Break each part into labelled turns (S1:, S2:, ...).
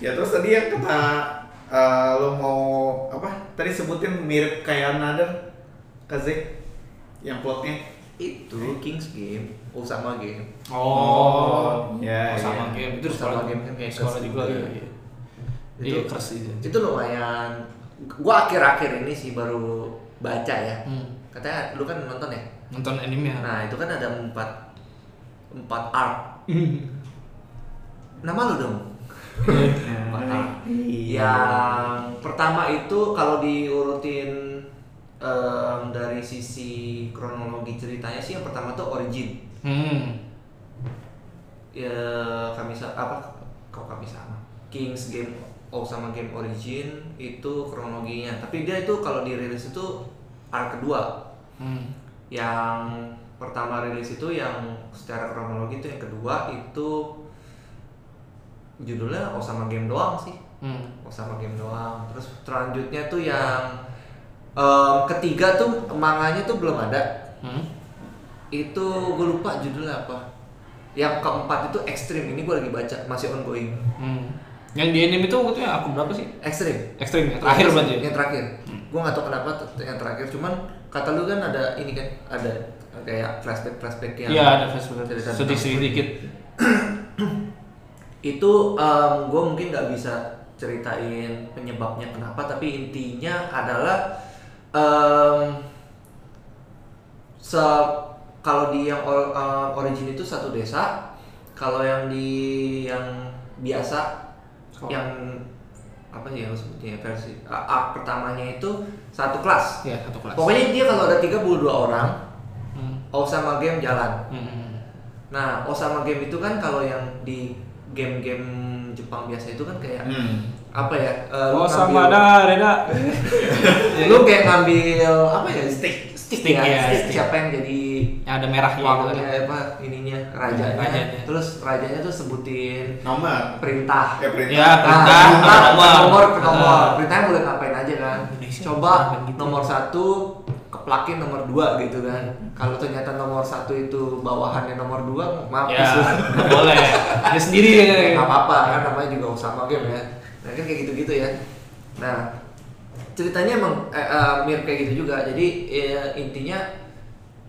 S1: Ya terus tadi yang kata eh, lo mau apa? Tadi sebutin mirip kayak Another Kaze yang plotnya.
S2: Itu Kings Game, Osama Game.
S3: Oh,
S1: ya,
S3: oh, sama
S1: ya.
S3: game itu di
S2: Sama
S3: sekolah
S2: game kan kayak
S3: sekolah
S2: keras
S3: juga
S2: juga.
S3: iya. iya. Iya,
S2: Itu-
S3: keras itu.
S2: Itu lumayan. Gua akhir-akhir ini sih baru baca ya.
S3: Hmm.
S2: Katanya lu kan nonton ya.
S3: Nonton anime ya.
S2: Nah itu kan ada empat empat arc. Nama lu dong. Yang pertama itu kalau diurutin em, dari sisi kronologi ceritanya sih yang pertama tuh origin.
S3: Hmm.
S2: Ya kami apa kok kami sama. Kings Game Oh sama Game Origin itu kronologinya. Tapi dia itu kalau dirilis itu arc kedua.
S3: Hmm.
S2: yang pertama rilis itu yang secara kronologi itu yang kedua itu judulnya Osama Game doang sih
S3: Hmm.
S2: Osama Game doang terus selanjutnya tuh yang em, ketiga tuh manganya tuh belum ada
S3: Hmm.
S2: itu gue lupa judulnya apa yang keempat itu ekstrim ini gue lagi baca masih ongoing
S3: Hmm. Yang di anime itu waktu itu yang aku berapa sih?
S2: ekstrim
S3: Ekstrim ya, terakhir
S2: Yang-
S3: berarti ya?
S2: yang terakhir gue nggak tahu kenapa yang terakhir cuman kata lu kan ada ini kan ada kayak flashback flashback yang
S3: Iya, ada flashback sedikit
S2: tentang-
S3: sedikit.
S2: itu gue mungkin nggak bisa ceritain penyebabnya kenapa tapi intinya adalah em, se kalau di yang or- eh, origin itu satu desa kalau yang di yang biasa
S3: Oh.
S2: yang apa sih yang sebutnya versi a- arc pertamanya itu satu kelas
S3: Iya, satu kelas.
S2: pokoknya dia kalau ada 32 orang
S3: Hmm.
S2: Osama game jalan
S3: Hmm.
S2: Nah, Osama Game itu kan kalau yang di game-game Jepang biasa itu kan kayak
S1: Hmm.
S2: apa ya? eh, lu
S3: Oh, sama
S2: ngambil-
S3: ada, Reda.
S2: Lu kayak ngambil apa ya? Stick, stick,
S3: Stick,
S2: ya.
S3: ya,
S2: stick,
S3: stick.
S2: siapa yang jadi
S3: Yang ada merahnya gitu kan.
S2: apa ininya rajanya.
S3: Rajanya.
S2: Terus rajanya tuh sebutin
S1: Nomor.
S2: perintah.
S1: Ya perintah.
S3: Ya, perintah,
S2: Nah,
S3: ada nomor.
S2: nomor ke nomor.
S3: Ah.
S2: Perintahnya boleh ngapain kan.
S3: Bukan gitu.
S2: nomor satu keplakin nomor dua gitu kan. Kalau ternyata nomor satu itu bawahannya nomor dua, maaf
S3: Ya, boleh. Ada sendiri ya.
S2: Ya, nggak apa-apa kan namanya juga Osama game ya nah kan kayak gitu-gitu ya nah ceritanya emang eh, eh, mirip kayak gitu juga jadi eh, intinya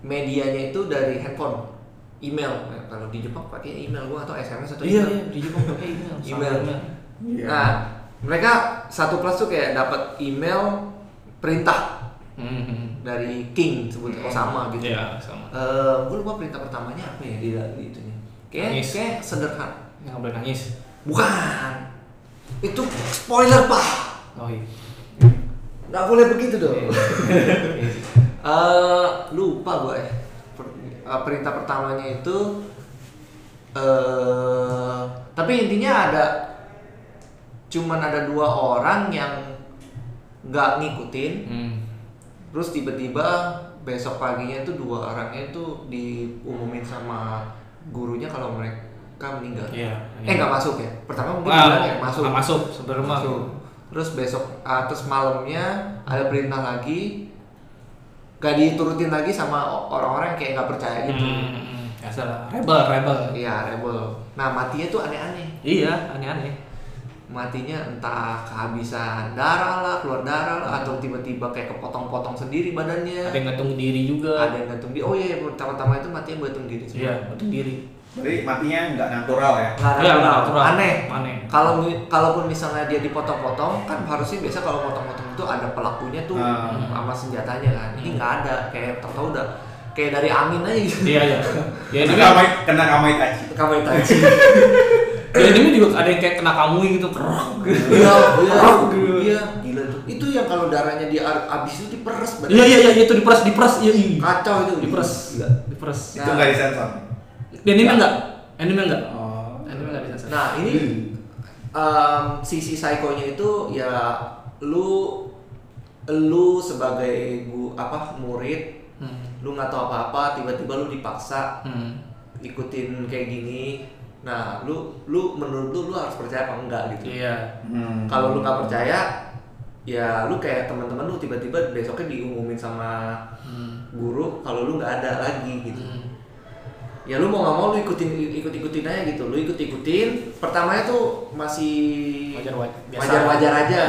S2: medianya itu dari handphone email Nah, kalau di Jepang pakai email gua atau SMS atau
S3: Iya,
S2: email
S3: iya, di Jepang pakai email. sama
S2: Email.
S1: Iya.
S2: nah mereka satu kelas tuh kayak dapat email perintah
S3: Hmm, hmm.
S2: dari King sebut Osama gitu
S3: Iya, sama.
S2: Eh, gue lupa perintah pertamanya apa ya di, di itunya kayak kayak sederhana
S3: Nggak boleh nangis.
S2: Bukan. Itu spoiler, Pak.
S3: Oh iya.
S2: Nggak boleh begitu dong. Eh, lupa gue ya. Per- eh, perintah pertamanya itu eh tapi intinya ada cuman ada dua orang yang nggak ngikutin
S3: Hmm.
S2: terus tiba-tiba besok paginya tuh dua orangnya tuh diumumin sama gurunya kalau mereka meninggal
S3: Iya.
S2: Eh nggak masuk ya? Pertama mungkin bilang ya masuk.
S3: nggak masuk, sebelum masuk.
S2: Terus besok ah, terus malamnya ada perintah lagi gak diturutin lagi sama orang-orang kayak nggak percaya gitu.
S3: Hmm, ya salah. Rebel, rebel.
S2: Iya rebel. Nah matinya tuh aneh-aneh.
S3: Iya, aneh-aneh.
S2: Matinya entah kehabisan darah lah, keluar darah lah, atau tiba-tiba kayak kepotong-potong sendiri badannya.
S3: Ada yang gantung diri juga.
S2: Ada yang gantung diri. Oh iya, pertama-tama itu matinya gantung diri. semua.
S3: Iya, gantung diri.
S1: Jadi matinya nggak natural ya?
S2: Nggak natural.
S3: natural.
S2: Aneh.
S3: Aneh.
S2: Kalau kalaupun misalnya dia dipotong-potong kan harusnya biasa kalau potong-potong itu ada pelakunya tuh
S1: Hmm.
S2: sama senjatanya kan. Ini nggak ada, kayak tahu udah kayak dari angin aja gitu.
S3: Iya, iya. Ya ini
S1: Kena kamai, kena kamai taji.
S2: Kamu Itachi.
S3: ya ini juga ada yang kayak kena kamui gitu. Kerok.
S2: Iya, iya, iya, gila tuh. Itu yang kalau darahnya dia ar- abis itu diperes.
S3: Iya, iya, iya, itu diperas, diperas. Iya, iya.
S2: Kacau itu.
S3: Diperas.
S2: Gila.
S3: Diperas.
S1: Itu nggak disensor.
S3: Di anime enggak? Anime enggak?
S1: Oh.
S3: Anime enggak disensor.
S2: Nah, ini em, sisi psikonya itu ya lu lu sebagai gu, apa murid
S3: Hmm.
S2: lu nggak tahu apa-apa tiba-tiba lu dipaksa
S3: Hmm.
S2: ikutin kayak gini nah lu lu menurut lu lu harus percaya apa enggak gitu
S3: Iya.
S1: Hmm.
S2: kalau lu nggak percaya ya lu kayak teman-teman lu tiba-tiba besoknya diumumin sama
S3: Hmm.
S2: guru kalau lu nggak ada lagi gitu
S3: Hmm.
S2: ya lu mau nggak mau lu ikutin ikut ikutin aja gitu lu ikut ikutin pertamanya tuh masih
S3: Wajar-wajar, biasa.
S2: wajar wajar aja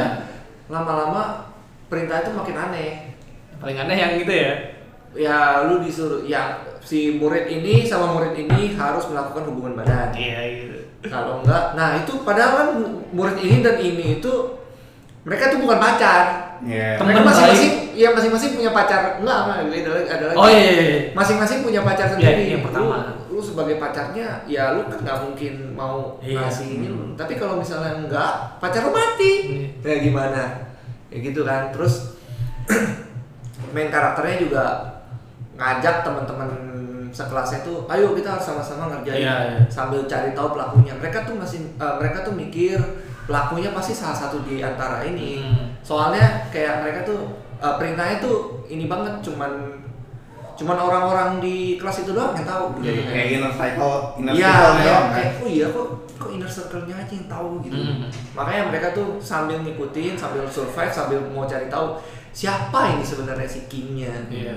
S2: lama-lama perintah itu makin aneh
S3: Paling aneh yang gitu ya.
S2: ya lu disuruh ya si murid ini sama murid ini harus melakukan hubungan badan
S3: Iya gitu.
S2: kalau enggak nah itu padahal kan murid ini dan ini itu mereka tuh bukan pacar
S1: Iya.
S3: Temen
S2: mereka masing-masing ya masing-masing punya pacar enggak enggak ada lagi ada lagi
S3: Oh iya iya. iya.
S2: masing-masing punya pacar
S3: Iya,
S2: sendiri.
S3: yang pertama.
S2: Lu, lu sebagai pacarnya, ya lu kan nggak mungkin mau
S3: Iya.
S2: ngasih ini lu. Tapi kalau misalnya enggak, pacar lu mati.
S3: Iya.
S2: Kayak gimana? Kayak gitu kan. Terus main karakternya juga ngajak teman-teman sekelasnya tuh, ayo kita harus sama-sama ngerjain
S3: Iya, iya.
S2: sambil cari tahu pelakunya. Mereka tuh masih eh, mereka tuh mikir pelakunya pasti salah satu di antara ini.
S3: Hmm.
S2: Soalnya kayak mereka tuh eh, perintahnya tuh ini banget cuman cuman orang-orang di kelas itu doang yang tahu gitu.
S3: Iya,
S1: Kayak inner cycle, inner
S2: Iya,
S1: circle doang kan.
S2: kayak, oh iya kok kok inner circle-nya aja yang tahu gitu.
S3: Hmm.
S2: Makanya mereka tuh sambil ngikutin, sambil survive, sambil mau cari tahu siapa ini sebenarnya si King-nya.
S3: Iya.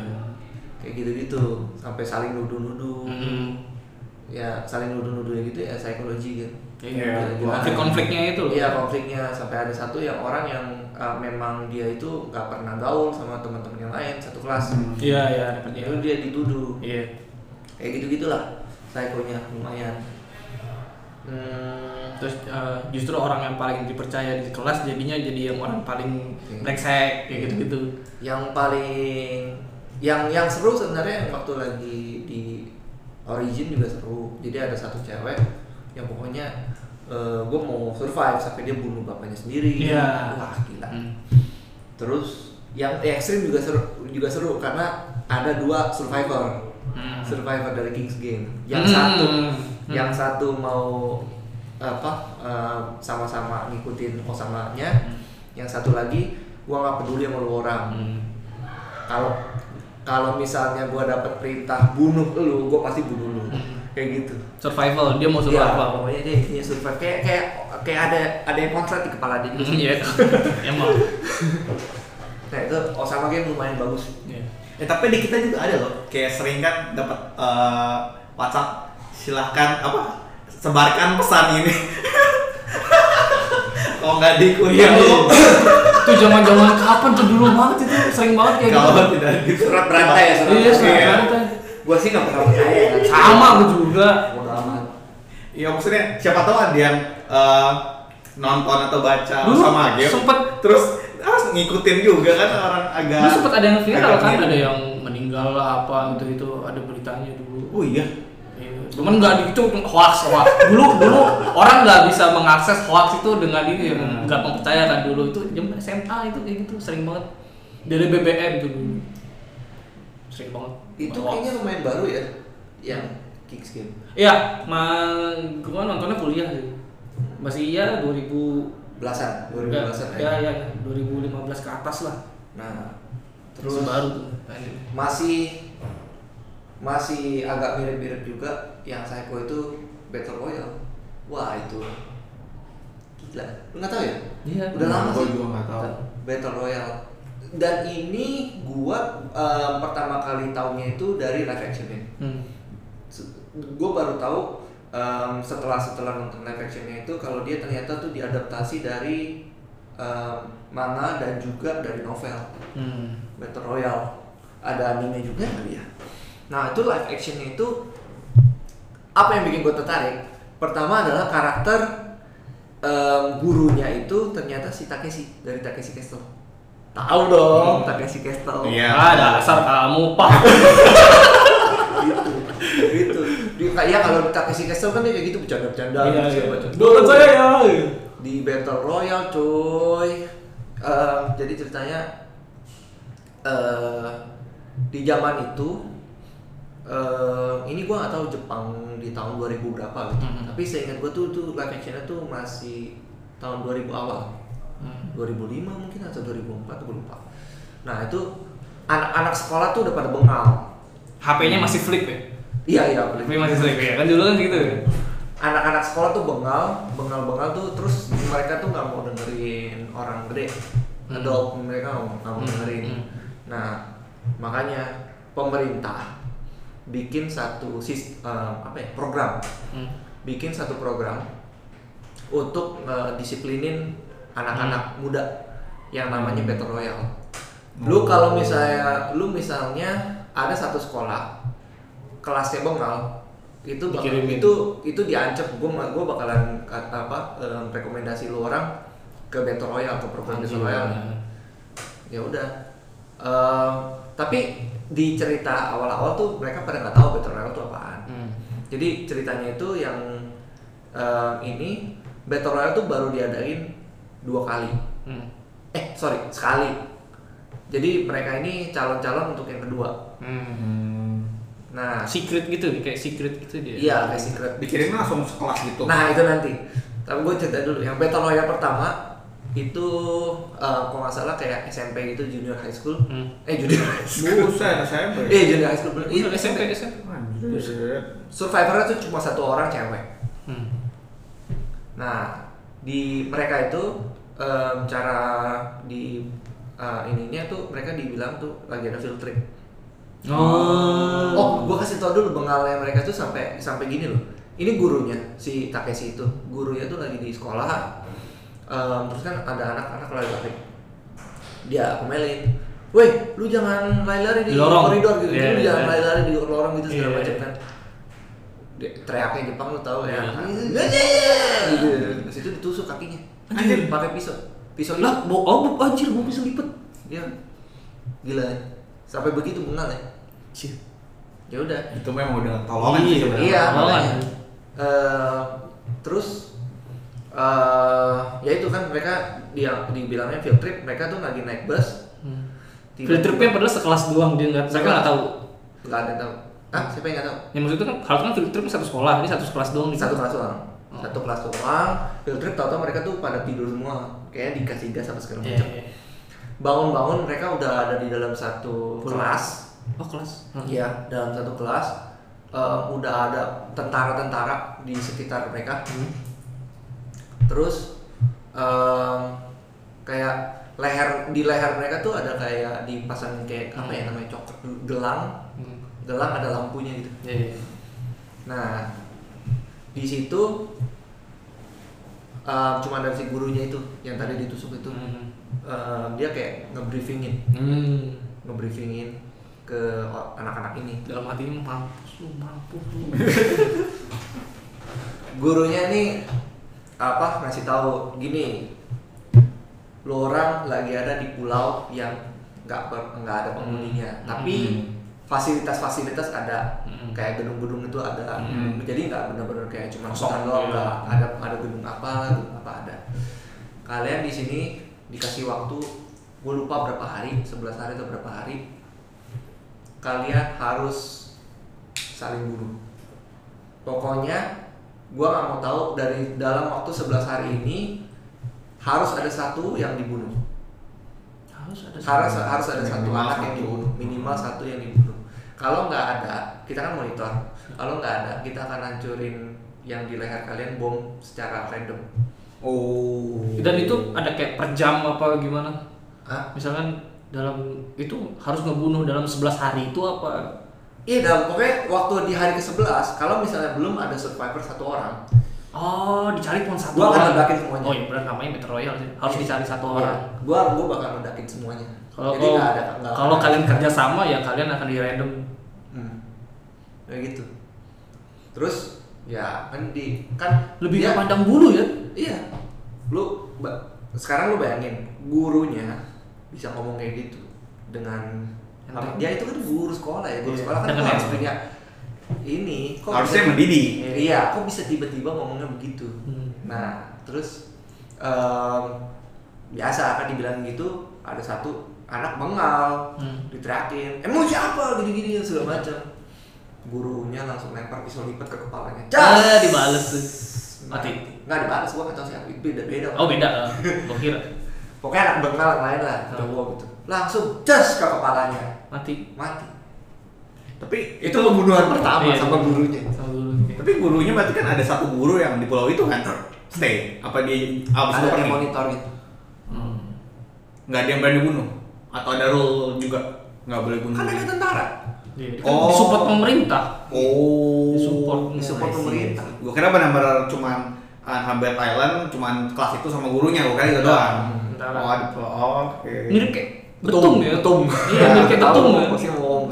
S2: Kayak gitu-gitu, sampai saling nuduh-nuduh.
S3: Hmm.
S2: Ya, saling nuduh-nuduh gitu ya psikologi kan.
S1: Iya,
S2: Gimana?
S3: Konflik-konfliknya itu loh.
S2: Iya konfliknya sampai ada satu yang orang yang uh, memang dia itu nggak pernah gaul sama teman-teman yang lain satu kelas.
S3: Iya iya dapat
S2: Itu dia dituduh.
S3: Iya.
S2: Kayak gitu gitulah psikonya lumayan. Hmm,
S3: Terus eh, justru orang yang paling dipercaya di kelas jadinya jadi yang orang paling
S2: Iya.
S3: brengsek kayak gitu-gitu.
S2: yang paling yang yang seru sebenarnya waktu lagi di origin juga seru. Jadi ada satu cewek yang pokoknya gue mau survive sampai dia bunuh bapaknya sendiri.
S3: Iya.
S2: Wah gila.
S3: Hmm.
S2: Terus yang ekstrim juga seru juga seru karena ada dua survivor.
S3: Hmm.
S2: Survivor dari Kings Game. Yang
S3: Hmm.
S2: satu
S3: Hmm.
S2: yang satu mau apa eh, sama-sama ngikutin Osamanya.
S3: Hmm.
S2: Yang satu lagi gua nggak peduli sama lu orang.
S3: Hmm.
S2: Kalau kalau misalnya gua dapat perintah bunuh lu, gua pasti bunuh lu. Kayak gitu.
S3: Survival, dia mau
S2: Iya,
S3: survival.
S2: pokoknya dia intinya survive kayak kayak kayak ada ada yang konslet di kepala dia.
S3: Iya. Emang.
S2: Nah itu Osama game lumayan bagus.
S3: Iya.
S1: Eh tapi di kita juga ada loh, kayak sering kan dapat eh, WhatsApp silahkan apa sebarkan pesan ini. Kalau nggak diikuti
S3: Iya,
S1: lu,
S3: itu zaman-zaman kapan tuh dulu banget itu sering banget kayak
S1: kalau
S3: gitu.
S1: tidak di
S2: Surat berantai ya, surat
S3: Iya,
S2: berantai.
S3: surat
S1: Iya.
S3: berantai.
S2: Gua sih nggak pernah percaya. kan.
S3: Sama gue juga.
S2: Bodo amat.
S1: Ya maksudnya siapa tahu ada yang eh, nonton atau baca
S3: Dulu
S1: sama game,
S3: sempet
S1: terus ah, ngikutin juga kan orang agak.
S3: Dulu sempat ada yang viral kan, ada yang meninggal lah apa gitu itu ada beritanya dulu.
S1: Oh iya.
S3: Iya. Cuman nggak itu hoax hoax. Dulu dulu orang nggak bisa mengakses hoax itu dengan ini ya,
S1: Hmm.
S3: nggak mempercayakan dulu itu jam SMA itu kayak gitu sering banget dari BBM itu dulu sering banget.
S2: Itu
S3: Hoax.
S2: kayaknya lumayan baru ya, yang Kicks game.
S3: Iya, ma gua nontonnya kuliah sih. Masih iya 2000
S2: Belasan,
S3: Enggak,
S2: 2012an
S3: ya, ya, ya, 2015 ke atas lah.
S2: Nah,
S3: Terus
S2: terus
S3: baru tuh.
S2: masih masih agak mirip-mirip juga yang Psycho itu Battle Royale. Wah itu gila. Lu nggak tahu ya?
S3: Iya.
S2: Udah lama
S1: Gua
S2: sih.
S1: juga nggak tahu.
S2: Battle Royale. Dan ini gua eh, pertama kali taunya itu dari live actionnya.
S3: Hmm.
S2: Gue baru tahu em, setelah setelah nonton live actionnya itu kalau dia ternyata tuh diadaptasi dari em, manga dan juga dari novel.
S3: Hmm.
S2: Battle Royale ada anime juga kali ya nah itu live actionnya itu apa yang bikin gue tertarik pertama adalah karakter em, gurunya itu ternyata si Takeshi dari Takeshi Castle tahu dong Takeshi Castle
S1: Iya.
S3: Ah, dasar kamu, Pak.
S2: gitu gitu di kayak kalau Takeshi Castle kan dia kayak gitu bercanda-bercanda
S3: Iya,
S2: gitu,
S3: iya. Dolan saya ya.
S2: di Battle Royale coy Em, jadi ceritanya eh di zaman itu eh ini gua nggak tahu Jepang di tahun 2000 berapa gitu
S3: Mhm.
S2: tapi seingat gua tuh tuh live actionnya tuh masih tahun 2000 awal
S3: Hmm.
S2: 2005 mungkin atau 2004 gue lupa nah itu anak-anak sekolah tuh udah pada bengal
S3: HP-nya masih flip ya?
S2: iya iya
S3: HP masih flip ya? Kan dulu kan gitu ya?
S2: anak-anak sekolah tuh bengal, bengal-bengal tuh terus mereka tuh nggak mau dengerin orang gede,
S3: Hmm.
S2: adult mereka nggak mau, mau
S3: Hmm,
S2: dengerin.
S3: hmm.
S2: Nah makanya pemerintah bikin satu sis eh, apa ya program
S3: Hmm.
S2: bikin satu program untuk disiplinin anak-anak muda yang namanya
S1: Hmm.
S2: battle royale. Lu
S1: Oh.
S2: kalau misalnya lu misalnya ada satu sekolah kelasnya bengal itu bakal,
S3: Dikirimin.
S2: itu itu diancam gue gue bakalan kata apa em, rekomendasi lu orang ke battle royale ke program battle royale ya udah Em, tapi di cerita awal-awal tuh mereka pada nggak tahu battle royale itu apaan
S3: Hmm.
S2: jadi ceritanya itu yang em, ini battle royale tuh baru diadain dua kali
S3: Hmm.
S2: eh sorry sekali jadi mereka ini calon-calon untuk yang kedua
S3: Hmm.
S2: Nah
S3: Secret gitu, kayak secret gitu dia.
S2: iya kayak secret
S1: Dikirimnya langsung sekelas gitu.
S2: nah itu nanti tapi gue cerita dulu yang battle royale pertama itu eh, kalau nggak salah kayak SMP gitu junior high school
S3: Hmm.
S2: eh junior high school
S1: Buset, SMP.
S2: eh junior high school.
S3: Iya,
S2: iya
S3: SMP,
S2: SMP survivornya tuh cuma satu orang cewek
S3: Hmm.
S2: Nah, di mereka itu em, cara di eh, ininya tuh mereka dibilang tuh lagi ada field trip.
S3: Oh.
S2: Oh, gua kasih tau dulu bengalnya mereka tuh sampai sampai gini loh. Ini gurunya si Takeshi itu. Gurunya tuh lagi di sekolah. Em, terus kan ada anak-anak lari-lari. Dia komelin. Woi, lu jangan lari-lari di,
S3: Di lorong.
S2: koridor gitu.
S3: Iya,
S2: lu
S3: iya.
S2: jangan lari-lari di lorong gitu segala
S3: Iya.
S2: macam kan. Dia, teriaknya Jepang lu tahu ya.
S3: Iya.
S2: gitu. Terus itu ditusuk kakinya.
S3: Anjir.
S2: Pakai pisau. Pisau
S3: Lah, bo oh, anjir, mau bisa lipet.
S2: Dia gila. ya. Sampai begitu bengal ya.
S3: Cih.
S2: Ya udah.
S1: Itu memang udah tolongan
S3: Iya,
S1: sih sebenarnya.
S2: Iya,
S3: Tolongan.
S2: makanya. Eh, terus eh ya itu kan mereka dia dibilangnya field trip, mereka tuh lagi naik bus.
S3: Hmm. Field tripnya padahal sekelas doang dia nggak, mereka nggak tahu.
S2: Nggak ada yang tahu. Ah, siapa yang nggak tahu?
S3: Ya maksudnya kan harusnya kan field trip satu sekolah, ini satu kelas doang nih.
S2: Satu kelas doang.
S3: Oh.
S2: Satu kelas doang. Field trip tahu-tahu mereka tuh pada tidur semua. Kayaknya dikasih gas apa segala
S3: Iya,
S2: macam.
S3: iya.
S2: Bangun-bangun mereka udah ada di dalam satu
S3: Kelas.
S2: kelas.
S3: Oh kelas. Hmm.
S2: Iya, dalam satu kelas eh, udah ada tentara-tentara di sekitar mereka.
S3: Hmm.
S2: Terus em, kayak leher di leher mereka tuh ada kayak dipasang kayak apa ya
S3: Hmm.
S2: namanya coklat gelang,
S3: Hmm.
S2: gelang ada lampunya gitu.
S3: Iya, iya.
S2: Nah di situ em, cuma dari si gurunya itu yang tadi ditusuk itu
S3: Hmm.
S2: em, dia kayak ngebriefingin,
S3: Hmm.
S2: ngebriefingin ke anak-anak ini.
S3: Dalam hatinya mampus lu, mampus lu.
S2: gurunya nih apa ngasih tahu gini lu orang lagi ada di pulau yang nggak nggak ada penghuninya
S3: Hmm.
S2: tapi fasilitas-fasilitas ada
S3: Hmm.
S2: kayak gedung-gedung itu ada
S3: Hmm.
S2: jadi nggak benar-benar kayak cuma
S3: Kosong,
S2: doang
S3: iya.
S2: nggak ada ada gedung apa gedung apa ada kalian di sini dikasih waktu gue lupa berapa hari 11 hari atau berapa hari kalian harus saling bunuh pokoknya gua nggak mau tahu dari dalam waktu 11 hari ini harus ada satu yang dibunuh
S3: Harus ada.
S2: harus harus ada satu anak yang
S1: satu.
S2: dibunuh minimal satu yang dibunuh kalau nggak ada kita kan monitor kalau nggak ada kita akan hancurin yang di leher kalian bom secara random
S1: Oh.
S3: Dan itu ada kayak per jam apa gimana?
S2: Hah?
S3: Misalkan dalam itu harus ngebunuh dalam 11 hari itu apa?
S2: Iya dalam pokoknya waktu di hari ke-11 kalau misalnya belum ada survivor satu orang
S3: Oh, dicari cuma satu
S2: Gua akan
S3: orang.
S2: ledakin semuanya.
S3: Oh, iya benar namanya Battle Royale sih. Harus dicari satu
S2: Iya,
S3: orang.
S2: gua gua bakal ledakin semuanya
S3: Kalau
S2: jadi
S3: kalau
S2: ada
S3: kalau kalian kerja sama ya kalian akan di random.
S2: Hmm. Kayak gitu. Terus ya kan di kan
S3: Lebih
S2: dia-
S3: pandang bulu ya.
S2: Iya. Lu sekarang lu bayangin gurunya bisa ngomong kayak gitu dengan. Dia itu kan guru sekolah ya, guru
S1: Iya.
S2: sekolah kan
S3: Dengan
S2: harus punya ini kok
S1: Harusnya
S2: bisa-
S1: mendidik.
S2: Iya, kok bisa tiba-tiba ngomongnya begitu.
S3: Hmm.
S2: Nah, terus em, biasa akan dibilang gitu, ada satu anak bengal,
S3: Hmm.
S2: diteriakin, emang siapa gini-gini segala macam. Gurunya langsung lempar pisau lipat ke kepalanya.
S3: Ah, dibales tuh. Mati.
S2: Nggak dibales, gua nggak tahu siapa. Itu beda-beda.
S3: Oh, beda. lah. Gua kira
S2: Pokoknya anak bengal yang lain lah, cowok gitu. Langsung jas ke kepalanya,
S3: mati.
S2: mati.
S1: Tapi
S2: Itu pembunuhan pertama
S3: Iya,
S2: sama gurunya.
S3: Sama
S1: tapi gurunya berarti kan ada satu guru yang di pulau itu kan stay apa di abis itu
S2: Ada
S1: pergi
S2: yang monitor gitu.
S3: Hmm.
S1: nggak ada yang berani bunuh atau ada rule juga nggak boleh bunuh
S2: Kan ada tentara.
S3: Iya, kan
S1: Oh.
S3: disupport pemerintah.
S1: Oh.
S3: Disupport. See.
S2: pemerintah.
S1: Gue kira benar-benar cuman Unhabit Island, cuman kelas itu sama gurunya, gue kira gitu doang.
S3: Entar.
S1: Oh, ada oh, oke.
S3: Mirip kayak betung ya.
S2: betum
S3: Iya, mirip kayak betung ya.
S2: masih mau ngomong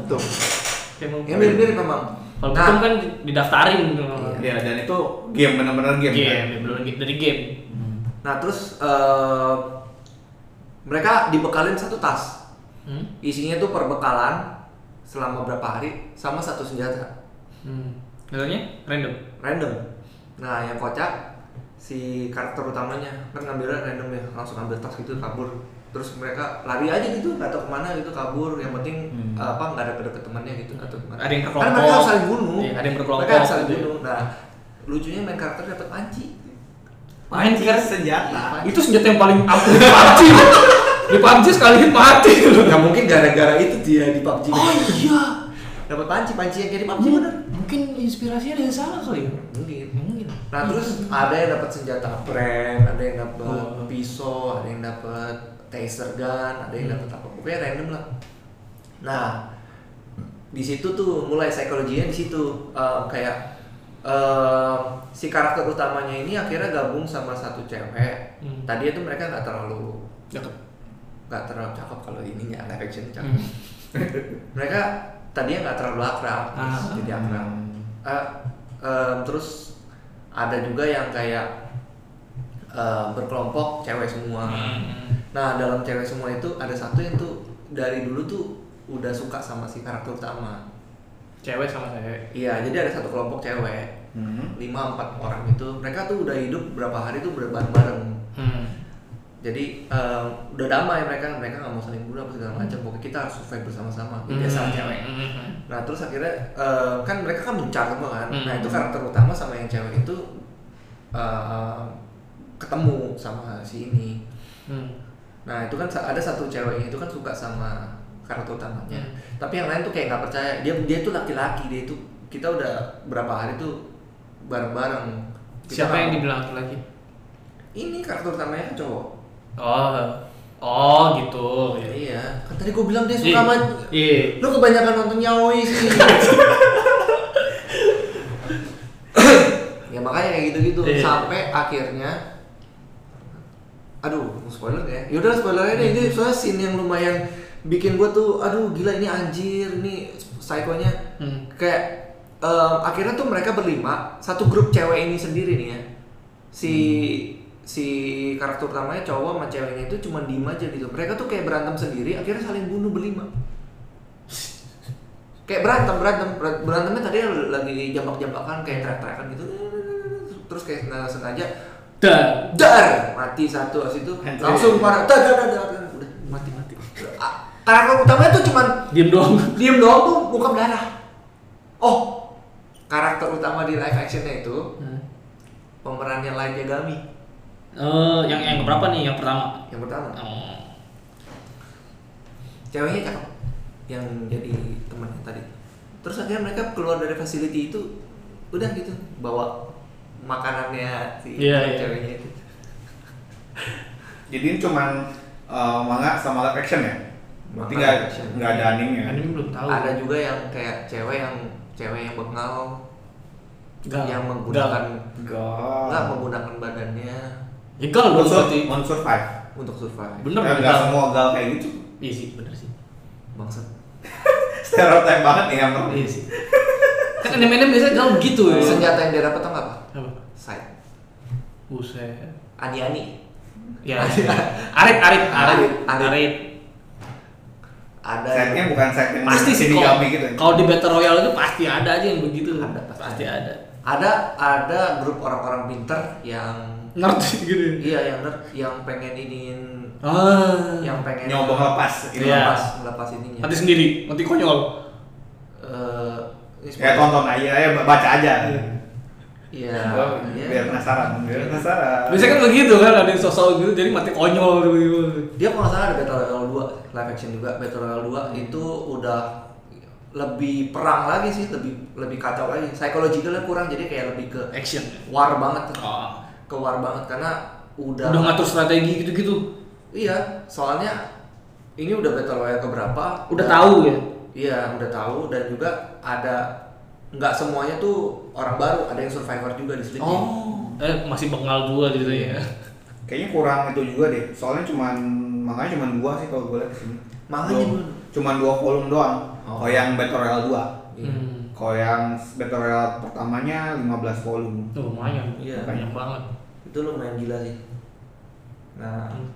S3: mau-
S2: ya mirip mirip memang
S3: Kalau
S2: Nah,
S3: betung kan didaftarin gitu.
S1: Iya, dan itu game benar-benar game.
S3: Game,
S1: kan?
S3: ya, belum dari game.
S2: nah terus eh, mereka dibekalin satu tas
S3: Hmm?
S2: isinya tuh perbekalan selama berapa hari sama satu senjata
S3: Hmm. Katanya random.
S2: random nah yang kocak si karakter utamanya kan ngambilnya random ya langsung ambil tas gitu kabur terus mereka lari aja gitu nggak tahu ke mana gitu kabur yang penting
S1: Hmm.
S2: apa nggak ada deket temannya gitu atau gimana
S3: Ada yang berkelompok.
S2: mereka harus saling bunuh
S3: Iya, ada yang berkelompok
S2: mereka harus saling
S3: gitu.
S2: bunuh nah lucunya main karakter dapat panci
S3: Main
S1: Anjir, senjata.
S3: Itu senjata yang paling ampuh di PUBG. di PUBG sekali hit mati.
S2: nggak mungkin gara-gara itu dia di PUBG
S3: Oh iya.
S2: dapat panci panci yang kayak di PUBG
S3: Mungkin,
S2: bener
S3: mungkin inspirasinya dari sana kali ya.
S2: mungkin
S3: Mungkin.
S2: Nah terus ada yang dapat senjata brand, ada yang dapat
S3: Oh.
S2: pisau, ada yang dapat taser gun, ada yang
S3: Hmm.
S2: dapat apa pokoknya random lah. Nah di situ tuh mulai psikologinya di situ Eh, kayak eh, si karakter utamanya ini akhirnya gabung sama satu cewek.
S3: Hmm.
S2: Tadi itu mereka nggak terlalu
S3: Cakep.
S2: nggak terlalu cakep kalau ininya live action cakep.
S3: Hmm.
S2: Mereka tadinya nggak terlalu akrab, terus
S3: Ah.
S2: jadi akrab. Eh, em, terus ada juga yang kayak em, berkelompok cewek semua.
S3: Hmm.
S2: Nah dalam cewek semua itu ada satu yang tuh dari dulu tuh udah suka sama si karakter utama.
S3: Cewek sama cewek.
S2: Iya jadi ada satu kelompok cewek
S1: Hmm.
S2: lima empat orang itu mereka tuh udah hidup berapa hari tuh bareng-bareng.
S3: Hmm.
S2: Jadi em, udah damai mereka mereka nggak mau saling bunuh apa segala macam. Pokoknya kita harus survive bersama-sama. Biasa cewek.
S3: Hmm.
S2: Nah terus akhirnya eh, kan mereka kan mencar semua kan.
S3: Hmm.
S2: Nah itu karakter utama sama yang cewek itu eh, ketemu sama si ini.
S3: Hmm.
S2: Nah itu kan ada satu cewek itu kan suka sama karakter utamanya.
S3: Hmm.
S2: Tapi yang lain tuh kayak nggak percaya. Dia dia tuh laki-laki dia itu kita udah berapa hari tuh bareng-bareng.
S3: Siapa yang dibilang laki-laki?
S2: Ini karakter utamanya cowok.
S3: Oh. Oh gitu.
S2: Ya, iya. Kan tadi gue bilang dia suka
S3: Iya.
S2: sama.
S3: Iya.
S2: Lu kebanyakan nonton yaoi sih. ya makanya kayak gitu-gitu
S3: Iya.
S2: sampai akhirnya aduh mau spoiler ya yaudah spoiler aja deh ini soalnya scene yang lumayan bikin gue tuh aduh gila ini anjir ini psikonya
S3: Hmm.
S2: kayak em, akhirnya tuh mereka berlima satu grup cewek ini sendiri nih ya si si karakter utamanya cowok sama ceweknya itu cuma diem aja gitu mereka tuh kayak berantem sendiri akhirnya saling bunuh berlima kayak berantem berantem Ber- berantemnya tadi lagi jambak-jambakan kayak teriak-teriakan gitu terus kayak nggak sengaja
S3: Dan.
S2: dar mati satu habis itu langsung parah dar dar dar dar. udah mati mati Ah, karakter utamanya tuh cuman
S3: Diem doang.
S2: diem doang tuh muka berdarah oh karakter utama di live actionnya itu
S3: Hmm.
S2: pemerannya Light Yagami
S3: Eh, yang yang berapa nih? Yang pertama.
S2: yang pertama
S3: Oh.
S2: ceweknya cakep yang jadi temannya tadi terus akhirnya mereka keluar dari facility itu udah gitu bawa makanannya si
S3: Iya, iya.
S2: ceweknya itu
S1: Jadi ini cuman uh, manga sama live action ya? Berarti nggak nggak ada anime ya?
S3: Anime belum tahu.
S2: ada juga yang kayak cewek yang cewek yang bengal
S3: Gal.
S2: yang menggunakan
S1: Enggak.
S2: nggak menggunakan badannya
S3: Ya gal dong berarti.
S1: unsur five.
S2: untuk survive
S3: Bener
S1: Ya, nggak
S3: gal.
S1: semua gal kayak gitu.
S3: Iya sih, bener sih.
S2: bangsat
S1: Stereotype banget nih emang.
S3: Iya sih. Kan anime-anime biasanya gal begitu ya.
S2: senjata yang dia dapat tau nggak apa
S3: Apa?
S2: side
S3: Buset.
S2: ani ani
S3: Ya. Arit, arit, arit,
S2: Arit, ada
S1: Setnya bukan set yang
S3: Pasti sih
S1: di
S3: kalau
S1: gitu. ya?
S3: kalau di Battle Royale itu pasti ada aja yang begitu.
S2: Ada, pasti
S3: pasti ada.
S2: ada ada grup orang-orang pinter yang
S3: Ngerti gitu.
S2: iya yang nerd yang pengen iniin
S3: Ah.
S2: yang pengen
S1: Nyoba ngelepas ini.
S3: Iya.
S2: ngelepas ngelepas ininya
S3: Mati sendiri, mati konyol.
S2: Eh, ini
S1: Ya tonton aja, ya baca aja.
S2: iya
S1: Oh,
S2: iya.
S1: Biar penasaran, biar penasaran.
S3: Biasanya kan begitu kan, ada yang sosok gitu, jadi mati konyol gitu.
S2: dia kalau salah ada Battle Royale 2 live action juga Battle Royale 2 itu udah lebih perang lagi sih lebih lebih kacau lagi psychological kurang jadi kayak lebih ke
S3: Action.
S2: war banget
S3: Oh.
S2: Ke war banget karena udah
S3: Udah ngatur strategi gitu-gitu.
S2: iya soalnya ini udah Battle Royale keberapa
S3: Udah tahu ya.
S2: Iya udah tahu dan juga ada nggak semuanya tuh orang baru ada yang survivor juga di Sleepy.
S3: Oh, eh masih bengal juga gitu ya.
S1: Kayaknya kurang itu juga deh. Soalnya cuman makanya cuman dua sih kalau gue lihat di sini.
S2: Makanya
S1: Dua-. Cuman dua volume doang.
S2: Oh.
S1: Kalau yang Battle Royale 2.
S2: Iya.
S3: Hmm.
S1: Kalau yang Battle Royale pertamanya 15 volume.
S3: Tuh, lumayan.
S2: Iya.
S3: banyak banget.
S2: Itu lumayan gila sih. Nah
S3: Hmm.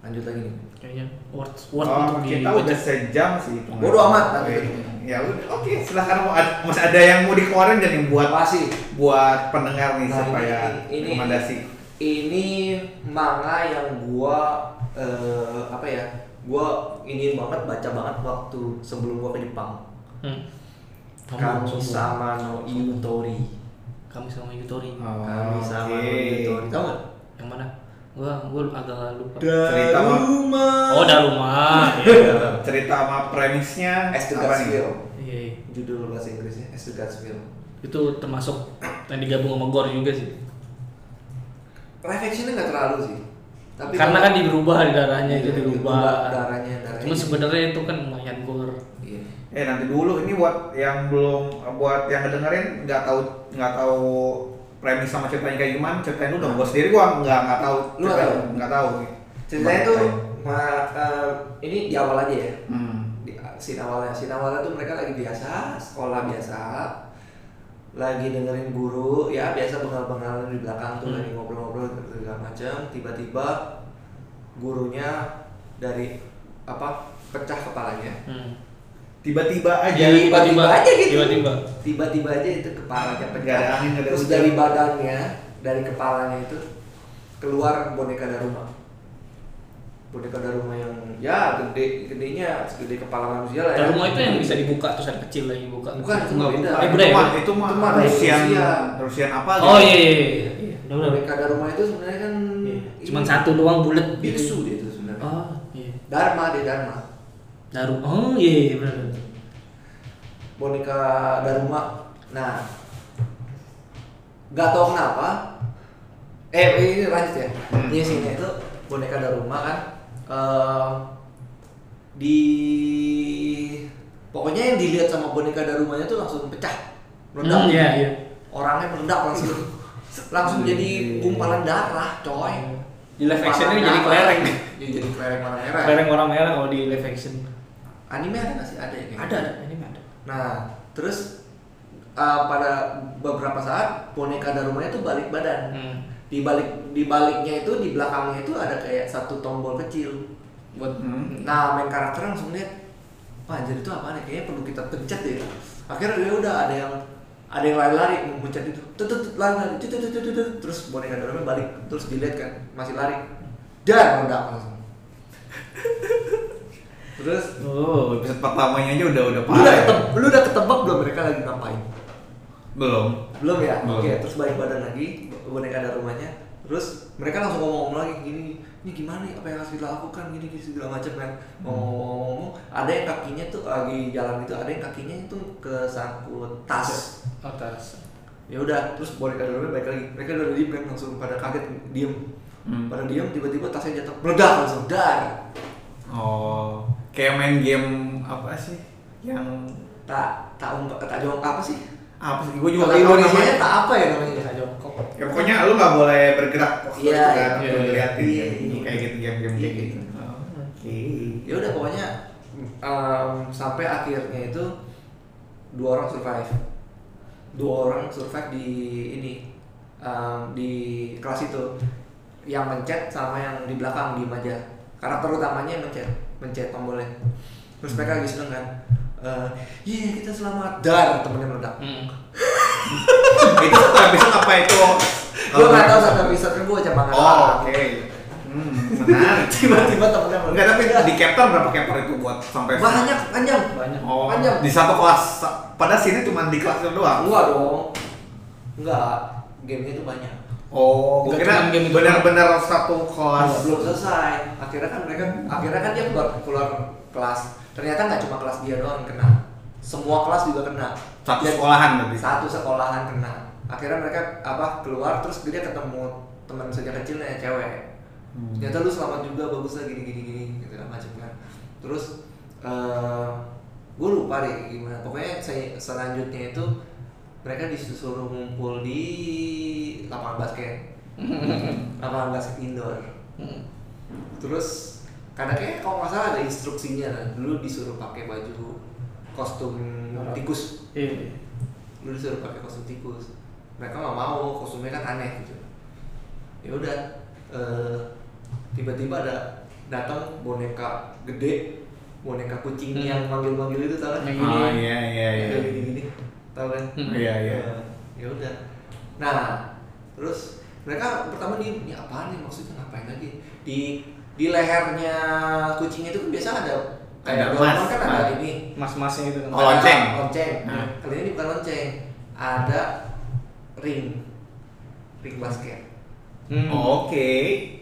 S2: lanjut lagi nih.
S3: Kayaknya worth worth
S1: Oh,
S3: untuk
S1: kita
S3: dibaca.
S1: udah sejam sih.
S2: Bodo amat.
S1: Oke. Ya udah, oke. Silahkan mau ad- masih ada yang mau dikeluarin dan yang buat
S2: Apa sih?
S1: buat pendengar nih
S2: Nah,
S1: supaya
S2: ini- ini-
S1: rekomendasi.
S2: Ini manga yang gua eh, apa ya? Gua ingin banget baca banget waktu sebelum gua ke Jepang.
S3: Hmm.
S2: Kamu sama no Yutori.
S3: Kami sama Yutori.
S1: Oh,
S2: Kami sama
S1: oke.
S2: Yutori. Tahu nggak?
S3: Yang mana? Gua gua agak lupa.
S1: Cerita apa?
S2: rumah.
S3: Oh, dari rumah. Iya.
S1: Cerita sama premisnya
S2: As the
S1: apa
S2: Gods
S1: nih?
S2: Will.
S3: Iya. iya.
S2: Judul bahasa Inggrisnya As Will.
S3: Itu termasuk yang digabung sama Gore juga sih.
S2: Live actionnya nggak terlalu sih. Tapi
S3: Karena kan dirubah di darahnya itu
S2: Iya,
S3: dirubah.
S2: darahnya, darahnya.
S3: Cuma sebenarnya itu kan.
S2: Iya.
S1: Eh nanti dulu ini buat yang belum buat yang ngedengerin nggak tahu nggak tahu premis sama ceritanya kayak gimana ceritain dulu dong gue sendiri gua nggak nggak tahu
S2: Lu nggak tahu?
S1: nggak tahu
S2: Ceritanya tuh ma- eh, ini di awal aja ya.
S1: hmm.
S2: Di scene awalnya, scene awalnya tuh mereka lagi biasa, sekolah biasa. Lagi dengerin guru, ya biasa bengal-bengal di belakang tuh
S3: Hmm.
S2: lagi ngobrol-ngobrol segala macam. Tiba-tiba gurunya dari apa pecah kepalanya.
S3: Hmm.
S1: Tiba-tiba aja
S2: Jadi tiba-tiba aja gitu.
S3: Tiba-tiba.
S2: Tiba-tiba aja itu kepalanya pecah.
S1: Nggak ada angin, nggak ada
S2: Terus dari badannya, dari kepalanya itu keluar boneka Daruma. Boneka Daruma yang ya gede gedenya segede kepala manusia lah ya.
S3: Rumah itu yang bisa dibuka terus ada kecil lagi buka.
S2: Bukan, itu
S1: Nggak,
S2: beda.
S3: Eh, beda
S1: itu mah itu mah
S2: Itu mah dari
S1: Rusian
S2: Rusia.
S1: Rusian apa
S3: Oh
S1: gitu.
S3: iya iya iya. iya. Udah udah.
S2: Boneka Daruma itu sebenarnya kan
S3: Iya. Cuman satu doang bulat gitu.
S2: biksu dia itu sebenarnya.
S3: Oh iya.
S2: Dharma dia Dharma.
S3: Daru. Oh iya iya benar. benar.
S2: Boneka Daruma. Nah, nggak tahu kenapa. Eh ini lanjut ya.
S1: Hmm.
S2: Ini sini itu boneka Daruma kan. eh, di pokoknya yang dilihat sama boneka Darumanya tuh langsung pecah, meledak.
S3: Hmm, iya iya.
S2: Orangnya meledak langsung, langsung jadi gumpalan darah, coy.
S3: Di live actionnya
S2: Gumpalan
S3: jadi kelereng.
S2: Iya, jadi kelereng warna merah.
S3: Kelereng warna merah kalau di live action.
S2: Anime ada nggak sih? Ada ya?
S3: Ada ada ini ada.
S2: Nah, terus uh, pada beberapa saat boneka Darumanya tuh balik badan.
S3: Hmm.
S2: Di balik di baliknya itu di belakangnya itu ada kayak satu tombol kecil.
S3: Buat
S1: Hmm.
S2: Nah, main karakter langsung lihat, wah jadi itu apa nih? Kayaknya perlu kita pencet deh. Akhirnya dia udah ada yang ada yang lari-lari mau pencet itu, tut tut tut, lari lari, tut, tut, tut, tut, tut. terus boneka Darumanya balik, terus dilihat kan masih lari, dan meledak langsung. terus
S1: Oh, episode pertamanya aja udah udah
S2: lu udah,
S1: parah. ya?
S2: ketebak, lu udah ketebak belum mereka lagi ngapain?
S1: Belum.
S2: Belum ya?
S1: Belum.
S2: Oke, terus balik badan lagi, boneka ada rumahnya. Terus mereka langsung ngomong-ngomong lagi gini, ini gimana nih apa yang harus kita lakukan gini gini segala macam kan. Ngomong-ngomong, ada yang kakinya tuh lagi jalan itu, ada yang kakinya itu kesangkut tas.
S3: atas.
S2: Ya udah, terus ada rumahnya balik lagi. Mereka udah diem kan langsung pada kaget diem.
S1: Hmm.
S2: Pada diem tiba-tiba tasnya jatuh, meledak langsung dar.
S1: Oh, kayak main game apa sih? Yang
S2: Tak tak umpak tak jawab apa sih?
S1: apa sih? Gue juga
S2: Kalau Indonesia
S1: namanya.
S2: tak apa ya namanya?
S3: Kita jongkok.
S1: Ya pokoknya lu nggak boleh bergerak waktu
S2: Iya,
S1: itu kan,
S3: iya,
S1: atau
S3: iya,
S1: diliatin
S2: iya,
S1: kan. kayak gitu game-game
S2: Iya,
S1: kayak gitu. Oh, Oke.
S2: ya udah pokoknya sampai akhirnya itu dua orang survive dua orang survive di ini di kelas itu yang mencet sama yang di belakang diem aja karakter utamanya mencet mencet tombolnya terus mereka lagi seneng kan Eh, iya kita selamat dar temennya meledak
S3: Hmm.
S1: itu satu episode apa itu?
S2: gue nggak tahu satu episode kan gue cuma nggak
S1: Oh, oke. Hmm, menarik.
S2: tiba-tiba temennya
S1: Enggak, tapi di chapter berapa chapter itu buat sampai
S2: banyak panjang
S3: Banyak.
S1: Oh,
S2: Panjang.
S1: di satu kelas. Pada sini cuma di kelas itu doang.
S2: enggak dong enggak gamenya itu banyak
S1: Oh, gue kira
S3: game
S1: benar-benar satu kelas.
S2: Belum, belum selesai. Akhirnya kan mereka akhirnya kan dia keluar keluar kelas. Ternyata nggak cuma kelas dia doang yang kena. Semua kelas juga kena.
S1: Satu
S2: Dia-
S1: sekolahan berarti.
S2: Satu sekolahan kena. Akhirnya mereka apa keluar terus dia ketemu teman sejak kecilnya cewek.
S1: Hmm.
S2: Ternyata lu selamat juga bagus lah gini gini gini gitu kan macam kan. Terus eh gue lupa deh gimana pokoknya saya selanjutnya itu mereka disuruh ngumpul di lapangan basket. Lapangan basket indoor.
S3: Hmm.
S2: terus? Karena kayak kalau nggak salah ada instruksinya kan dulu disuruh pakai baju kostum tikus.
S3: Iya.
S2: dulu disuruh pakai kostum tikus. Mereka nggak mau kostumnya kan aneh gitu. Ya udah eh, tiba-tiba ada datang boneka gede boneka kucing
S3: Hmm.
S2: yang manggil-manggil itu tau kan?
S1: Ah iya iya iya.
S2: Kayak gini-gini tau kan
S3: Hmm.
S1: Iya iya.
S2: Eh, ya udah nah terus mereka pertama nih ini apaan nih maksudnya ngapain lagi di di lehernya kucing itu kan biasa ada
S1: Ada
S2: kayak
S1: emas.
S2: Doraemon kan ada ini
S3: Mas-masnya itu kan.
S1: Oh, lonceng.
S2: Ada lonceng
S1: Nah.
S2: kali ini bukan lonceng ada ring ring basket
S3: Hmm.
S1: Oke.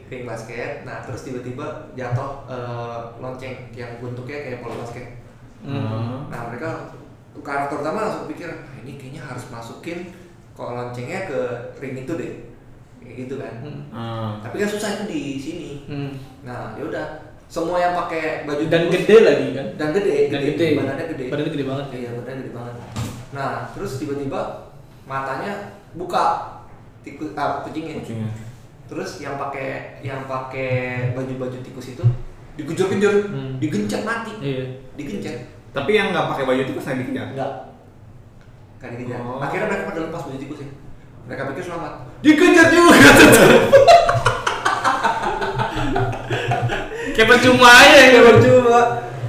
S2: ring basket nah terus tiba-tiba jatuh eh, lonceng yang bentuknya kayak bola basket
S3: Hmm.
S2: Nah mereka karakter utama langsung pikir "Ah, ini kayaknya harus masukin kalau loncengnya ke ring itu deh kayak gitu kan.
S3: Hmm.
S1: Ah.
S2: Tapi kan susah itu di sini.
S3: Hmm.
S2: Nah yaudah semua yang pakai baju
S3: Dan gede lagi kan?
S2: dan gede,
S3: Dan gede.
S2: badannya gede.
S3: Badannya gede banget.
S2: Iya badannya gede banget. Nah terus tiba-tiba matanya buka tikus ah, kucingnya.
S1: Kucingnya.
S2: Terus yang pakai yang pakai baju-baju tikus itu dikejar-kejar,
S3: Hmm.
S2: digencet mati,
S3: Iya.
S2: digencet.
S1: Tapi yang nggak pakai baju tikus nggak dikejar.
S2: Enggak. Enggak dikejar.
S1: Oh.
S2: Akhirnya mereka pada lepas baju tikus ya. Mereka pikir selamat. Dikejar juga.
S3: Kayak percuma aja ya.
S2: Kayak percuma.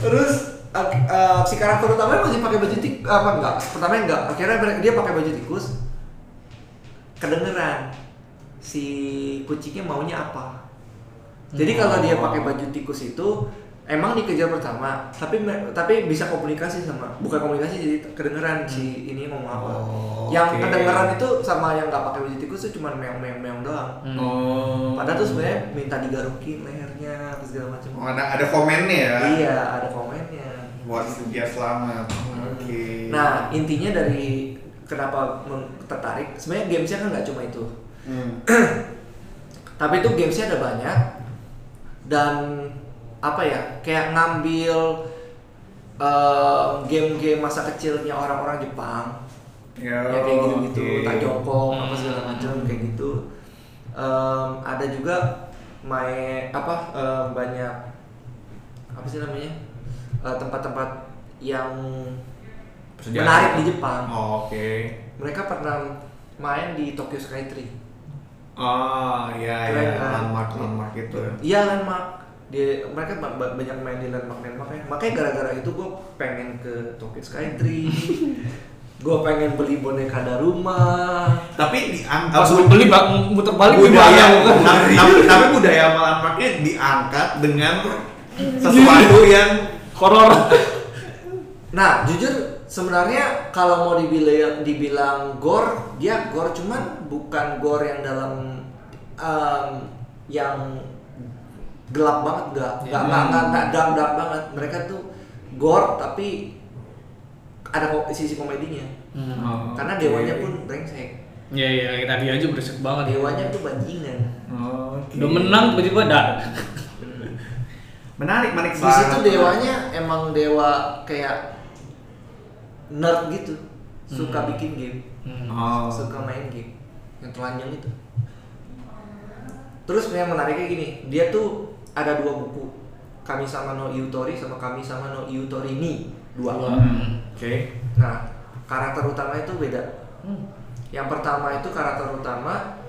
S2: Terus uh, uh, si karakter utamanya masih pakai baju tikus apa enggak? Pertama enggak. Akhirnya mereka- dia pakai baju tikus. Kedengeran si kucingnya maunya apa. Jadi kalau dia pakai baju tikus itu emang dikejar pertama, tapi tapi bisa komunikasi sama bukan komunikasi jadi kedengeran si ini mau apa.
S1: Oh,
S2: yang
S1: oke.
S2: kedengeran itu sama yang nggak pakai baju tikus itu cuma meong-meong-meong doang.
S3: Hmm.
S1: Oh.
S2: Padahal tuh sebenarnya minta digarukin lehernya apa segala macam.
S1: Oh, ada ada komennya ya.
S2: Iya, ada komennya.
S1: Buat dia selamat. Oke.
S2: Nah, intinya dari kenapa tertarik, sebenarnya gamesnya kan nggak cuma itu.
S1: Hmm.
S2: Tapi itu gamesnya ada banyak dan apa ya, kayak ngambil eh, game-game masa kecilnya orang-orang Jepang,
S1: Ya,
S2: ya kayak gitu-gitu,
S1: oke.
S2: tak jongkok apa
S3: Hmm.
S2: segala macam kayak gitu. Em, ada juga main apa em, banyak apa sih namanya Eh, tempat-tempat yang
S1: Sejarah.
S2: menarik di Jepang.
S1: Oh, Oke.
S2: Mereka pernah main di Tokyo Skytree.
S1: Oh iya
S2: Keren,
S1: iya
S2: kan?
S1: landmark landmark gitu.
S2: Iya landmark. Di, mereka ba- ba- banyak main di landmark landmarknya. Makanya gara-gara itu gue pengen ke Tokyo Skytree. gue pengen beli boneka Daruma.
S1: Tapi di
S3: Pas lu beli bak muter balik
S1: budaya,
S3: gimana?
S1: tapi, tapi, tapi budaya landmarknya diangkat dengan sesuatu yang
S3: Horor.
S2: Nah, jujur sebenarnya kalau mau dibilang dibilang gore, dia gore cuman bukan gore yang dalam yang gelap banget enggak. Enggak
S3: Ya.
S2: enggak enggak, enggak dark, dark banget. Mereka tuh gore tapi ada sisi komedinya.
S3: Hmm.
S1: Oh,
S2: Karena dewanya pun brengsek.
S3: Iya iya kayak tadi aja berisik banget.
S2: Dewanya tuh bajingan.
S1: Oh, Oke.
S3: Udah menang tiba-tiba dar.
S1: Menarik, menarik
S2: Di
S1: banget.
S2: situ dewanya emang dewa kayak nerd gitu. Suka
S3: Hmm.
S2: bikin game.
S3: Hmm.
S1: Oh.
S2: suka main game yang telanjang itu terus yang menariknya gini dia tuh ada dua buku kami sama no Iutori sama kami sama no Iutori ni dua.
S1: Hmm, Oke.
S2: nah karakter utama itu beda
S3: Hmm.
S2: yang pertama itu karakter utama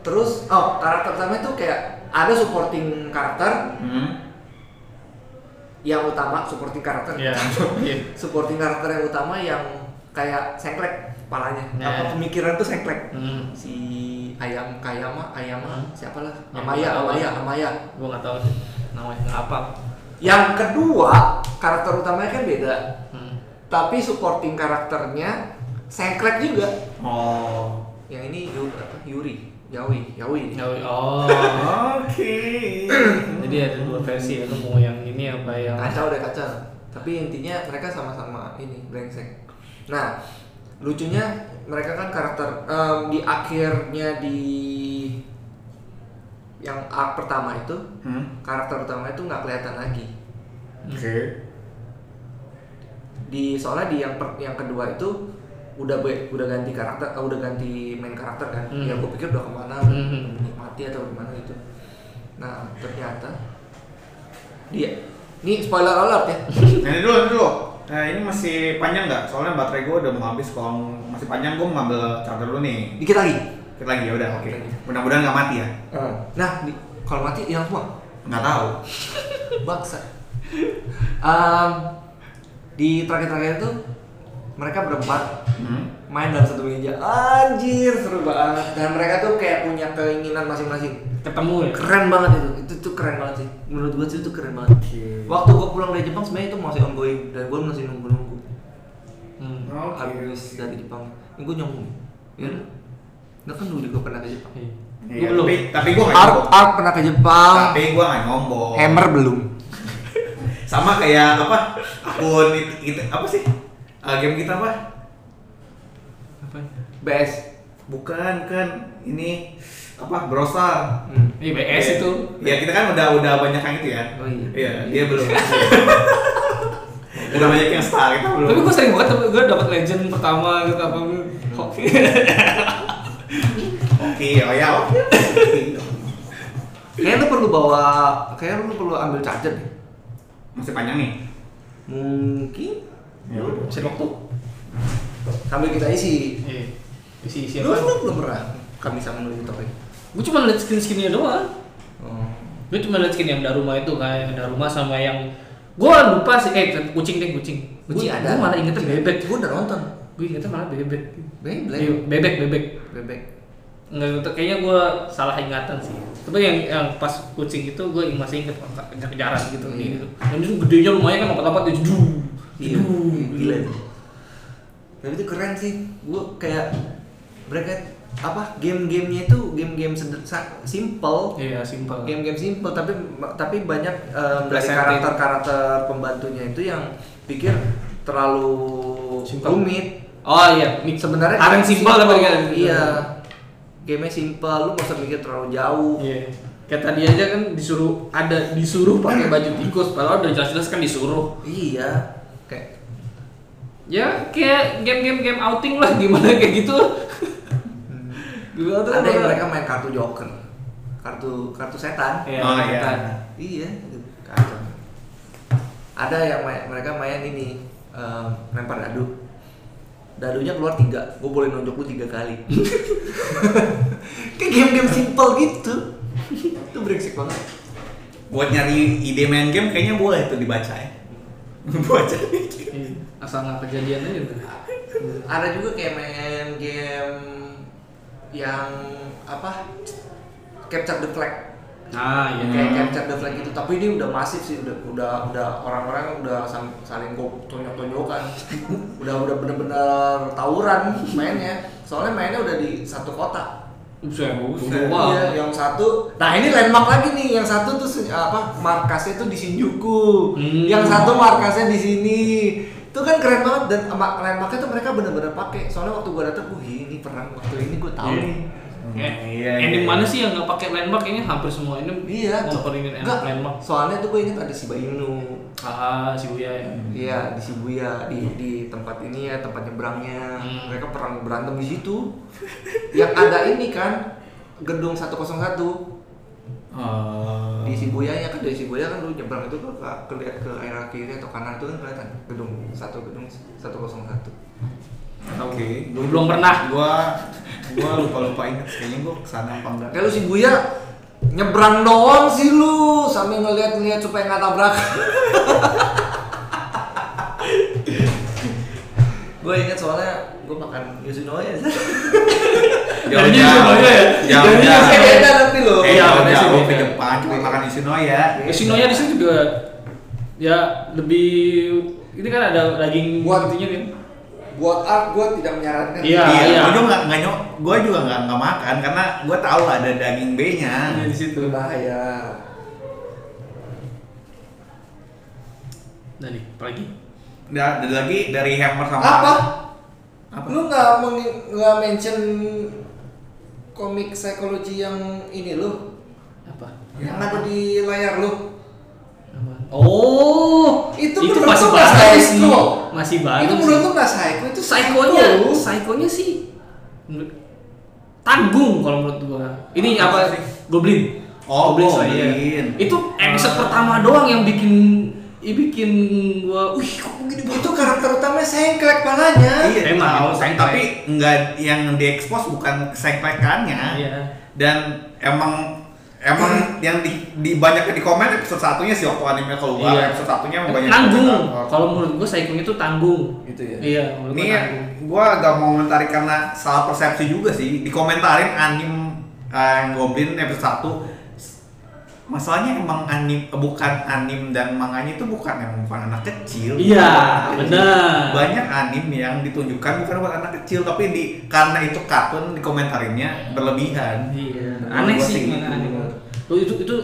S2: terus oh karakter utama itu kayak ada supporting karakter
S1: Hmm.
S2: yang utama supporting karakter
S3: Iya. Iya.
S2: supporting karakter yang utama yang kayak sengklek kepalanya
S3: Ya.
S2: apa pemikiran tuh sengklek
S3: Hmm.
S2: si ayam kayama ayama
S3: Hmm.
S2: siapa lah amaya amaya amaya
S3: Gua nggak tahu sih namanya nggak apa.
S2: yang kedua karakter utamanya kan beda
S3: Hmm.
S2: tapi supporting karakternya sengklek juga
S1: Oh.
S2: yang ini Yu, apa, Yuri Yaoi Yaoi
S3: Oh.
S1: Oke.
S3: Jadi ada dua versi ya, mau yang ini apa yang
S2: kacau deh kacau tapi intinya mereka sama-sama ini brengsek nah lucunya mereka kan karakter em, di akhirnya di yang arc pertama itu
S1: Hmm.
S2: karakter utama itu nggak kelihatan lagi
S1: Oke.
S2: di soalnya di yang per- yang kedua itu udah be- udah ganti karakter eh, udah ganti main karakter kan
S3: Hmm.
S2: ya gue pikir udah ke mana
S3: Hmm.
S2: mati atau gimana gitu nah ternyata dia ini spoiler alert ya
S1: ini dulu, ini dulu. Nah ini masih panjang nggak? Soalnya baterai gue udah mau habis. Kalau masih panjang gue ngambil charger dulu nih.
S2: dikit lagi
S1: Dikit lagi ya udah, oke.
S2: Lagi.
S1: Mudah-mudahan nggak mati ya.
S2: nah di- kalau mati hilang semua
S1: Nggak tahu.
S2: Baksa. Em, di terakhir-terakhir itu mereka berempat
S1: Hmm.
S2: main dalam satu meja. Anjir, seru banget. Dan mereka tuh kayak punya keinginan masing-masing.
S3: Ketemu ya.
S2: Keren banget itu. Itu tuh keren banget sih. Menurut gua sih itu keren banget. Waktu gua pulang dari Jepang sebenarnya itu masih ongoing dan gua masih nunggu-nunggu.
S3: Hmm.
S1: Oke.
S2: Habis dari Jepang. Ini gua nyambung. Ya. Nah kan dulu juga pernah ke Jepang.
S3: Iya.
S1: Iya,
S3: Gua belum.
S1: tapi tapi gue nggak
S2: Ark. Ark pernah ke Jepang.
S1: Tapi gue nggak nyombong.
S2: Hammer belum.
S1: Sama kayak apa? Akun itu, itu- apa sih? Eh, game kita apa?
S3: Apa?
S2: BS.
S1: Bukan kan ini apa? Browser.
S2: Hmm.
S3: Iya BS itu.
S1: Ya kita kan udah udah banyak yang itu ya.
S2: Oh iya.
S1: Iya, dia belum. udah banyak yang star kita belum.
S3: Tapi gue sering banget gue dapet legend pertama gitu apa hoki.
S1: Oke, oh ya oke.
S2: Kayaknya lu perlu bawa, kayaknya lu perlu ambil charger deh.
S1: Masih panjang nih.
S2: Mungkin.
S1: Ya udah.
S3: Masih waktu.
S2: Sambil kita isi.
S3: Iya. Isi isi
S2: Lu,
S3: apa?
S2: lu belum pernah kami sama lu di topik.
S3: Gue cuma liat skin skinnya doang.
S2: Oh.
S3: Gue cuma liat skin yang Daruma itu kan, yang Daruma sama yang gue lupa sih, eh kucing deh kucing.
S2: Kucing
S3: Gua-
S2: ada.
S3: Gue malah ingetnya bebek.
S2: Gue udah nonton.
S3: Gue ingetnya malah bebek.
S2: Beyblade.
S3: Iya, bebek bebek.
S2: Bebek.
S3: Nggak, kayaknya gue salah ingatan sih. Tapi yang yang pas kucing itu gue masih inget kejar-kejaran gitu.
S2: Iya.
S3: gitu. Dan itu gedenya lumayan kan lompat-lompat dia jadu.
S2: Iya. Gila. Tapi itu keren sih. Gue kayak mereka apa game-gamenya itu game-game sederhana, simple.
S3: Iya, simpel.
S2: game-game simple tapi tapi banyak em, dari karakter-karakter pembantunya itu yang pikir terlalu
S3: Simple.
S2: rumit.
S3: Oh iya,
S2: Sebenarnya
S3: Ada yang simpel tapi kan.
S2: Iya. Game simple, lu gak usah mikir terlalu jauh.
S3: Iya. Kayak tadi aja kan disuruh ada disuruh pakai baju tikus, padahal udah jelas-jelas kan disuruh.
S2: Iya. Kayak
S3: Ya kayak game-game game outing lah gimana kayak gitu. Gimana tuh?
S2: ada yang mereka main kartu joker. Kartu kartu setan.
S3: Iya,
S1: Oh, iya.
S2: Iya, kacau. Ada yang main, mereka main ini em, lempar dadu. Dadunya keluar tiga, gue boleh nonjok lu tiga kali. Kayak game-game simple gitu. Itu brengsek banget.
S1: Buat nyari ide main game kayaknya boleh tuh dibaca ya. Baca.
S3: Iya, Asal nggak kejadian aja.
S2: Ada juga kayak main game yang apa? Capture the flag.
S3: Nah, iya.
S2: Kayak capture the flag itu, tapi ini udah masif sih, udah udah udah orang-orang udah saling kok tonjok-tonjokan. udah udah bener-bener tawuran mainnya. Soalnya mainnya udah di satu kota.
S3: Buset,
S1: Buset.
S2: Iya, yang satu. Nah, ini landmark lagi nih. Yang satu tuh apa? Markasnya tuh di Shinjuku.
S3: Hmm.
S2: Yang satu markasnya di sini. Itu kan keren banget dan sama landmarknya tuh mereka bener-bener pakai. Soalnya waktu gua datang, wih ini perang waktu ini gua tahu
S3: Iya.
S2: nih.
S3: Eh,
S1: Iya,
S3: ending
S1: iya.
S3: mana sih yang nggak pakai landmark kayaknya hampir semua ini
S2: Iya.
S3: memperingin
S2: Enggak,
S3: landmark.
S2: soalnya tuh gue inget ada Shiba Inu.
S3: Ah, Shibuya ya.
S2: Iya di Shibuya di di tempat ini ya tempat nyebrangnya
S3: Hmm.
S2: mereka perang berantem di situ. Yang ada ini kan gedung 101
S1: Oh.
S2: di Shibuya ya kan dari Shibuya kan lu nyebrang itu ke ke, ke, ke arah kiri atau kanan itu kan kelihatan gedung satu gedung 101.
S1: Oke.
S3: Gua belum pernah.
S1: Gua gua lupa lupa inget kayaknya gua ke sana apa enggak.
S2: Kayak lu Shibuya nyebrang doang sih lu sambil ngeliat-ngeliat supaya nggak tabrak. gue inget soalnya gue makan Yoshinoya
S1: Jauh.
S3: Yoshinoya ya?
S1: Jauh jauh.
S2: Lo.
S1: Eh,
S3: Iya, ada
S1: jauh
S3: sih
S1: ke
S3: beda.
S1: Jepang cuma makan Yoshinoya.
S3: Yoshinoya di sini juga ya lebih ini kan ada daging
S2: Buat-
S3: intinya kan.
S2: Buat art gue tidak menyarankan.
S3: Iya,
S1: Iya,
S3: iya.
S1: gua juga nggak nggak nyok, gua juga nggak nggak makan karena gua tahu ada daging B-nya.
S3: Iya, di situ.
S2: Berbahaya.
S3: Nah nih, apalagi?
S1: Da- Ada lagi dari hammer sama
S2: Apa?
S1: Apa?
S2: Lu nggak meng- nggak mention komik psikologi yang ini lu?
S3: Apa?
S2: Yang ada di layar lu?
S3: Oh,
S2: Itu
S3: itu
S2: menurut
S3: masih baru sih.
S2: kok.
S3: masih bagus.
S2: Itu menurut lu nggak psycho itu
S3: Psycho-nya,
S2: psycho.
S3: psycho-nya sih menurut- tanggung kalau menurut gua. Ini
S1: Apa
S3: apa?
S1: sih?
S3: Goblin.
S1: Oh,
S3: Slayer.
S1: Goblin.
S3: Itu episode pertama doang yang bikin ya bikin gua, wih kok begini banget.
S2: Itu karakter utamanya sengklek palanya.
S1: Iya,
S3: Emang, sengklek.
S1: tapi enggak yang diekspos bukan sengklekannya.
S3: Iya.
S1: Dan emang emang yang di, di banyak di komen episode satunya sih waktu anime keluar
S3: Iya.
S1: episode satunya emang banyak
S3: Tanggung. Kalau menurut gua psycho-nya itu tanggung.
S2: Gitu ya.
S3: Iya, menurut
S1: Ini
S3: gua tanggung.
S1: gua agak mau komentari karena salah persepsi juga sih. Dikomentarin anim eh, yang Goblin episode 1 Masalahnya emang anim bukan anim dan manganya itu bukan emang bukan anak kecil.
S3: Iya, benar.
S1: Banyak anim yang ditunjukkan bukan buat anak kecil tapi di karena itu kartun dikomentarinnya berlebihan.
S3: Iya, aneh sih mana
S1: gitu.
S3: Tuh itu itu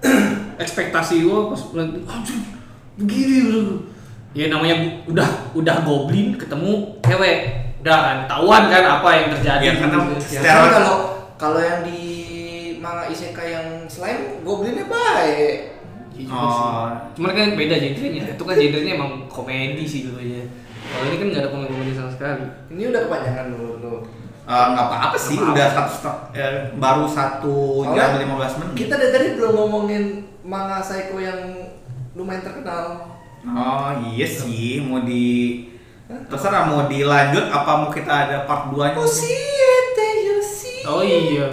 S3: ekspektasi gua pas anjir begini bro. Ya namanya udah udah goblin ketemu cewek. Udah kan tahuan kan apa yang terjadi.
S1: Karena
S3: gitu.
S2: Ya,
S1: Secara-
S2: kan kalau kalau yang di manga isekai yang slime goblinnya baik.
S3: Sih.
S1: Oh.
S3: Cuman kan beda genrenya. Itu kan genrenya emang komedi sih dulu ya. Kalau ini kan nggak ada komedi-komedi sama sekali.
S2: Ini udah kepanjangan menurut lu.
S1: Eh, nggak apa-apa sih, udah satu eh, baru satu jam 15 menit.
S2: Kita dari tadi belum ngomongin manga psycho yang lumayan terkenal.
S1: Oh iya sih, mau di terserah mau dilanjut apa mau kita ada part 2 nya?
S3: Oh iya.